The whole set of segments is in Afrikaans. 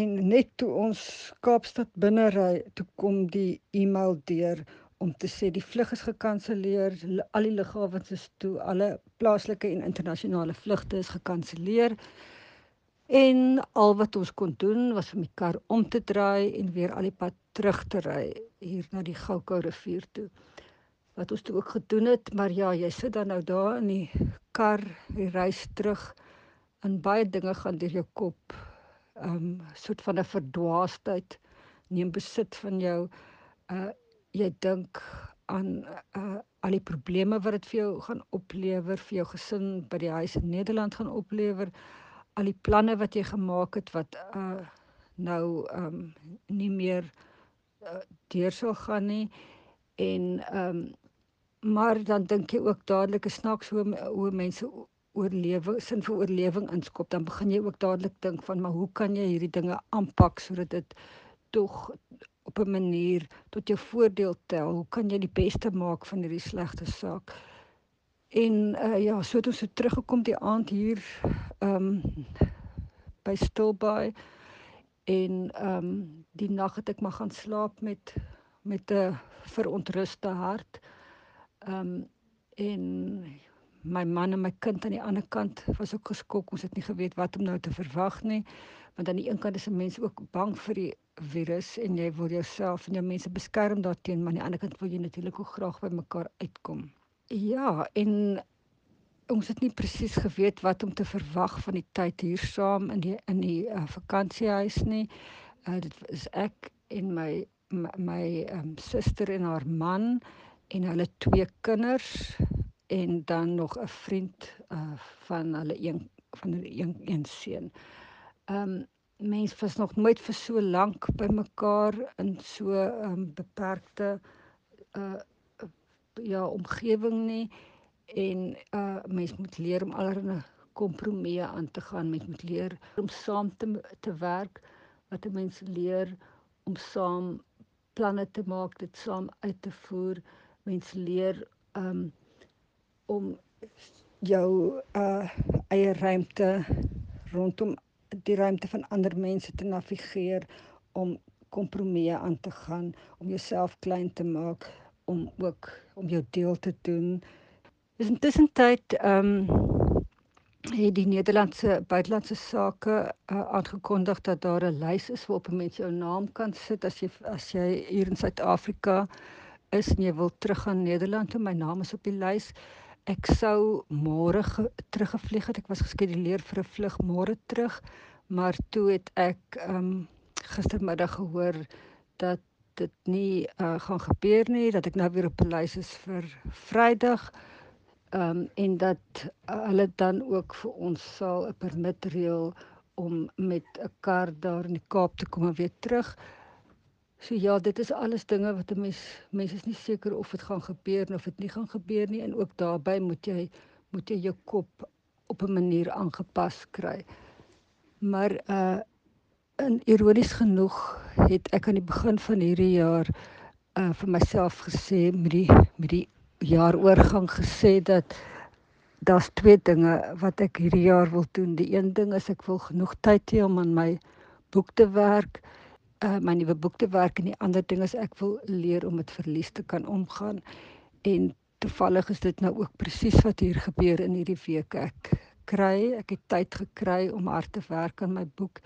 En net toe ons Kaapstad binne ry, toe kom die e-mail deur om te sê die vlug is gekanselleer, al die lughawens is toe, alle plaaslike en internasionale vlugte is gekanselleer. En al wat ons kon doen was om die kar om te draai en weer al die pad terug te ry hier na die Goukou rivier toe. Wat ons toe ook gedoen het, maar ja, jy sit dan nou daar in die kar, die reis terug en baie dinge gaan deur jou kop. Um soort van 'n verdwaasdheid neem besit van jou. Uh jy dink aan uh al die probleme wat dit vir jou gaan oplewer, vir jou gesin by die huis in Nederland gaan oplewer al die planne wat jy gemaak het wat uh nou um nie meer uh, deur sou gaan nie en um maar dan dink jy ook dadelik is snaaks hoe hoe mense oorlewe sin vir oorlewing inskop dan begin jy ook dadelik dink van maar hoe kan jy hierdie dinge aanpak sodat dit tog op 'n manier tot jou voordeel tel? Hoe kan jy die beste maak van hierdie slegte saak? En uh, ja, so het ons so teruggekom die aand hier ehm um, by Stilbaai. En ehm um, die nag het ek maar gaan slaap met met 'n verontruste hart. Ehm um, en my man en my kind aan die ander kant was ook geskok. Ons het nie geweet wat om nou te verwag nie. Want aan die een kant is mense ook bang vir die virus en jy wil jouself en jou mense beskerm daarteen, maar aan die ander kant wil jy natuurlik ook graag by mekaar uitkom. Ja, en ons het nie presies geweet wat om te verwag van die tyd hier saam in die in die uh, vakansiehuis nie. Uh, dit is ek en my my, my um, suster en haar man en hulle twee kinders en dan nog 'n vriend uh, van hulle een van hulle een een seun. Ehm um, mense was nog nooit vir so lank by mekaar in so 'n um, ehm, beperkte uh ja omgewing nie en uh mens moet leer om allerlei kompromieë aan te gaan. Mens moet leer om saam te te werk. Wat 'n mens leer om saam planne te maak, dit saam uit te voer. Mens leer um om jou uh eie ruimte rondom die ruimte van ander mense te navigeer om kompromieë aan te gaan, om jouself klein te maak om ook om jou deel te doen. Dis intussen tyd ehm um, het die Nederlandse buitelandse sake uh, aangekondig dat daar 'n lys is waarop 'n mens jou naam kan sit as jy as jy hier in Suid-Afrika is en jy wil teruggaan Nederland en my naam is op die lys. Ek sou môre teruggevlieg het. Ek was geskeduleer vir 'n vlug môre terug, maar toe het ek ehm um, gistermiddag gehoor dat dit nie uh, gaan gebeur nie dat ek nou weer op lys is vir Vrydag. Ehm um, en dat uh, hulle dan ook vir ons sal 'n permit reël om met 'n kar daar in die Kaap te kom en weer terug. So ja, dit is alles dinge wat 'n mens mense is nie seker of dit gaan gebeur of dit nie gaan gebeur nie en ook daarbey moet jy moet jy jou kop op 'n manier aangepas kry. Maar uh en ironies genoeg het ek aan die begin van hierdie jaar uh vir myself gesê met die met die jaaroorgang gesê dat daar's twee dinge wat ek hierdie jaar wil doen. Die een ding is ek wil genoeg tyd hê om aan my boek te werk, uh my nuwe boek te werk en die ander ding is ek wil leer om met verlies te kan omgaan. En toevallig is dit nou ook presies wat hier gebeur in hierdie week. Ek kry, ek het tyd gekry om hard te werk aan my boek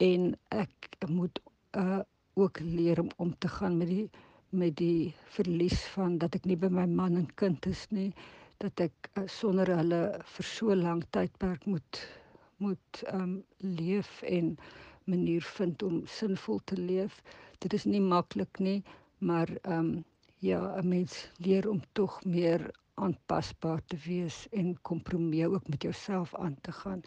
en ek moet uh ook leer om om te gaan met die met die verlies van dat ek nie by my man en kind is nie dat ek uh, sonder hulle vir so lank tydperk moet moet um leef en manier vind om sinvol te leef. Dit is nie maklik nie maar um ja 'n mens leer om tog meer aanpasbaar te wees en kompromie ook met jouself aan te gaan